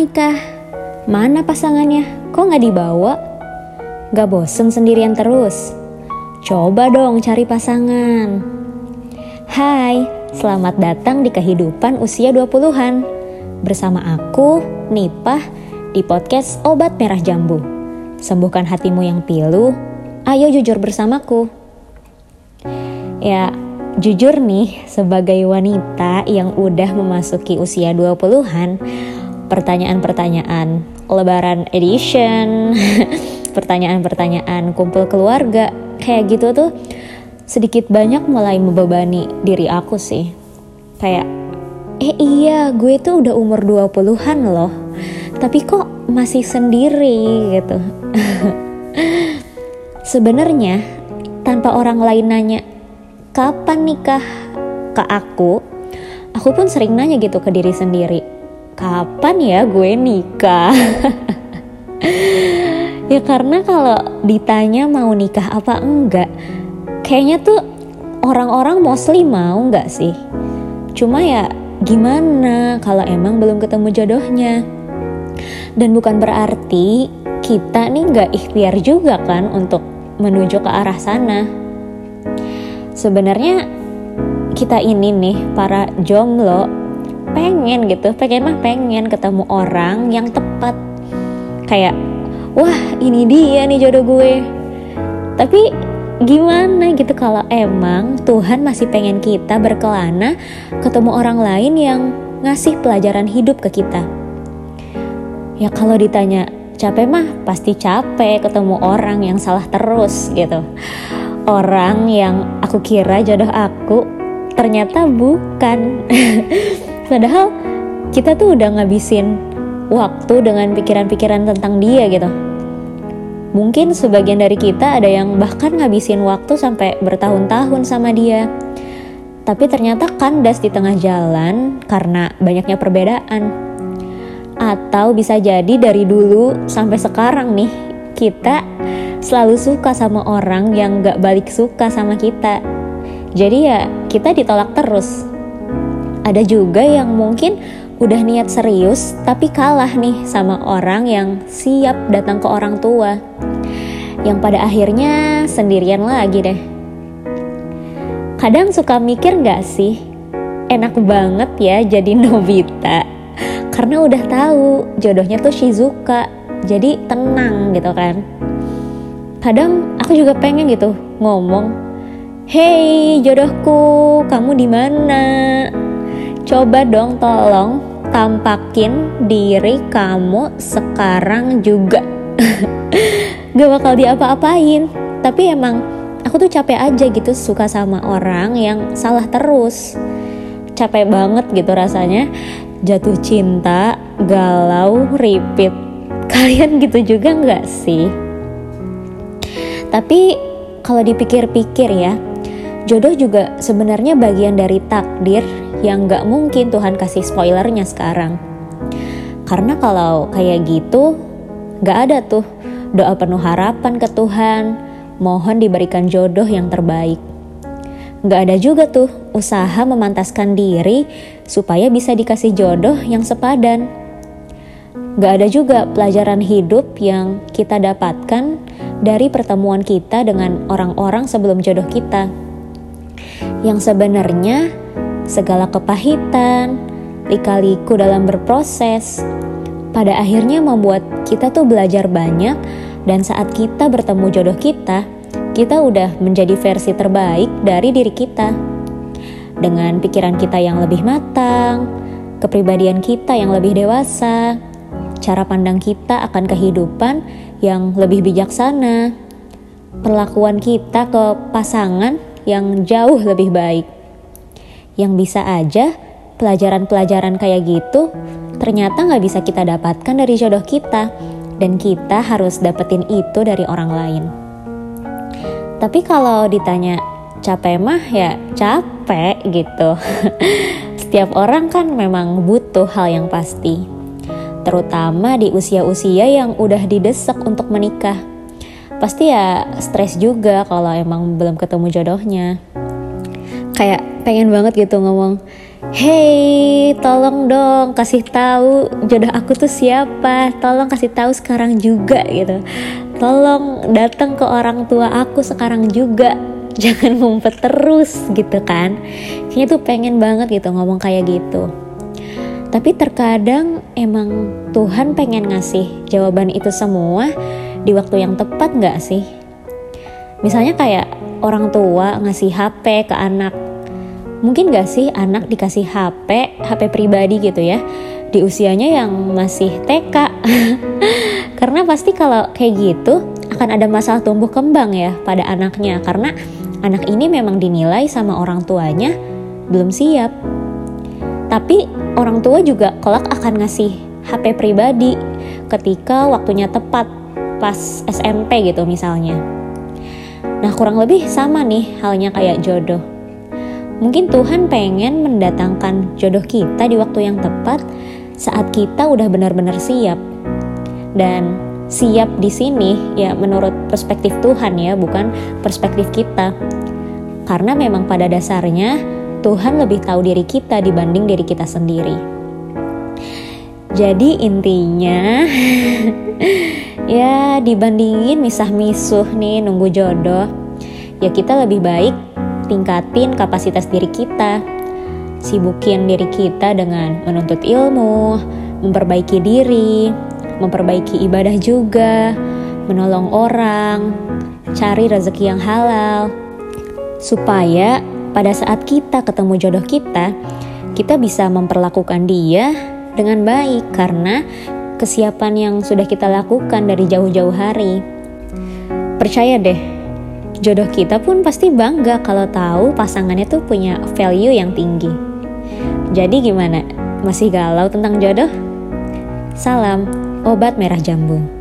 nikah? Mana pasangannya? Kok nggak dibawa? Gak bosen sendirian terus? Coba dong cari pasangan. Hai, selamat datang di kehidupan usia 20-an. Bersama aku, Nipah, di podcast Obat Merah Jambu. Sembuhkan hatimu yang pilu, ayo jujur bersamaku. Ya, jujur nih, sebagai wanita yang udah memasuki usia 20-an, pertanyaan-pertanyaan. Lebaran edition, pertanyaan-pertanyaan kumpul keluarga, kayak gitu tuh sedikit banyak mulai membebani diri aku sih. Kayak, eh iya gue tuh udah umur 20-an loh, tapi kok masih sendiri gitu. Sebenarnya tanpa orang lain nanya, kapan nikah ke aku, aku pun sering nanya gitu ke diri sendiri, kapan ya gue nikah? ya karena kalau ditanya mau nikah apa enggak, kayaknya tuh orang-orang mostly mau nggak sih? Cuma ya gimana kalau emang belum ketemu jodohnya? Dan bukan berarti kita nih nggak ikhtiar juga kan untuk menuju ke arah sana sebenarnya kita ini nih para jomblo pengen gitu pengen mah pengen ketemu orang yang tepat. Kayak wah ini dia nih jodoh gue. Tapi gimana gitu kalau emang Tuhan masih pengen kita berkelana ketemu orang lain yang ngasih pelajaran hidup ke kita? Ya kalau ditanya capek mah? Pasti capek ketemu orang yang salah terus gitu. Orang yang aku kira jodoh aku ternyata bukan. Padahal kita tuh udah ngabisin waktu dengan pikiran-pikiran tentang dia gitu. Mungkin sebagian dari kita ada yang bahkan ngabisin waktu sampai bertahun-tahun sama dia. Tapi ternyata kandas di tengah jalan karena banyaknya perbedaan. Atau bisa jadi dari dulu sampai sekarang nih kita selalu suka sama orang yang gak balik suka sama kita. Jadi ya kita ditolak terus. Ada juga yang mungkin udah niat serius tapi kalah nih sama orang yang siap datang ke orang tua. Yang pada akhirnya sendirian lagi deh. Kadang suka mikir gak sih, enak banget ya jadi Nobita. Karena udah tahu jodohnya tuh Shizuka, jadi tenang gitu kan kadang aku juga pengen gitu ngomong Hey jodohku, kamu di mana? Coba dong tolong tampakin diri kamu sekarang juga. Gak bakal diapa-apain, tapi emang aku tuh capek aja gitu suka sama orang yang salah terus. Capek banget gitu rasanya jatuh cinta, galau, repeat. Kalian gitu juga nggak sih? Tapi kalau dipikir-pikir ya, jodoh juga sebenarnya bagian dari takdir yang gak mungkin Tuhan kasih spoilernya sekarang. Karena kalau kayak gitu, gak ada tuh doa penuh harapan ke Tuhan, mohon diberikan jodoh yang terbaik. Gak ada juga tuh usaha memantaskan diri supaya bisa dikasih jodoh yang sepadan. Gak ada juga pelajaran hidup yang kita dapatkan dari pertemuan kita dengan orang-orang sebelum jodoh kita. Yang sebenarnya segala kepahitan, lika-liku dalam berproses, pada akhirnya membuat kita tuh belajar banyak dan saat kita bertemu jodoh kita, kita udah menjadi versi terbaik dari diri kita. Dengan pikiran kita yang lebih matang, kepribadian kita yang lebih dewasa, cara pandang kita akan kehidupan yang lebih bijaksana, perlakuan kita ke pasangan yang jauh lebih baik. Yang bisa aja pelajaran-pelajaran kayak gitu ternyata nggak bisa kita dapatkan dari jodoh kita dan kita harus dapetin itu dari orang lain. Tapi kalau ditanya capek mah ya capek gitu. Setiap orang kan memang butuh hal yang pasti terutama di usia-usia yang udah didesak untuk menikah. Pasti ya stres juga kalau emang belum ketemu jodohnya. Kayak pengen banget gitu ngomong, Hey, tolong dong kasih tahu jodoh aku tuh siapa. Tolong kasih tahu sekarang juga gitu. Tolong datang ke orang tua aku sekarang juga. Jangan ngumpet terus gitu kan. Kayaknya tuh pengen banget gitu ngomong kayak gitu. Tapi terkadang emang Tuhan pengen ngasih jawaban itu semua di waktu yang tepat gak sih? Misalnya kayak orang tua ngasih HP ke anak mungkin gak sih anak dikasih HP, HP pribadi gitu ya, di usianya yang masih TK. karena pasti kalau kayak gitu akan ada masalah tumbuh kembang ya pada anaknya karena anak ini memang dinilai sama orang tuanya belum siap. Tapi orang tua juga kelak akan ngasih HP pribadi ketika waktunya tepat pas SMP gitu misalnya. Nah kurang lebih sama nih halnya kayak jodoh Mungkin Tuhan pengen mendatangkan jodoh kita di waktu yang tepat saat kita udah benar-benar siap. Dan siap di sini ya menurut perspektif Tuhan ya, bukan perspektif kita. Karena memang pada dasarnya Tuhan lebih tahu diri kita dibanding diri kita sendiri. Jadi intinya ya dibandingin misah-misuh nih nunggu jodoh, ya kita lebih baik tingkatin kapasitas diri kita, sibukin diri kita dengan menuntut ilmu, memperbaiki diri, memperbaiki ibadah juga, menolong orang, cari rezeki yang halal, supaya pada saat kita ketemu jodoh kita, kita bisa memperlakukan dia dengan baik karena kesiapan yang sudah kita lakukan dari jauh-jauh hari. Percaya deh, jodoh kita pun pasti bangga kalau tahu pasangannya tuh punya value yang tinggi. Jadi gimana? Masih galau tentang jodoh? Salam, obat merah jambu.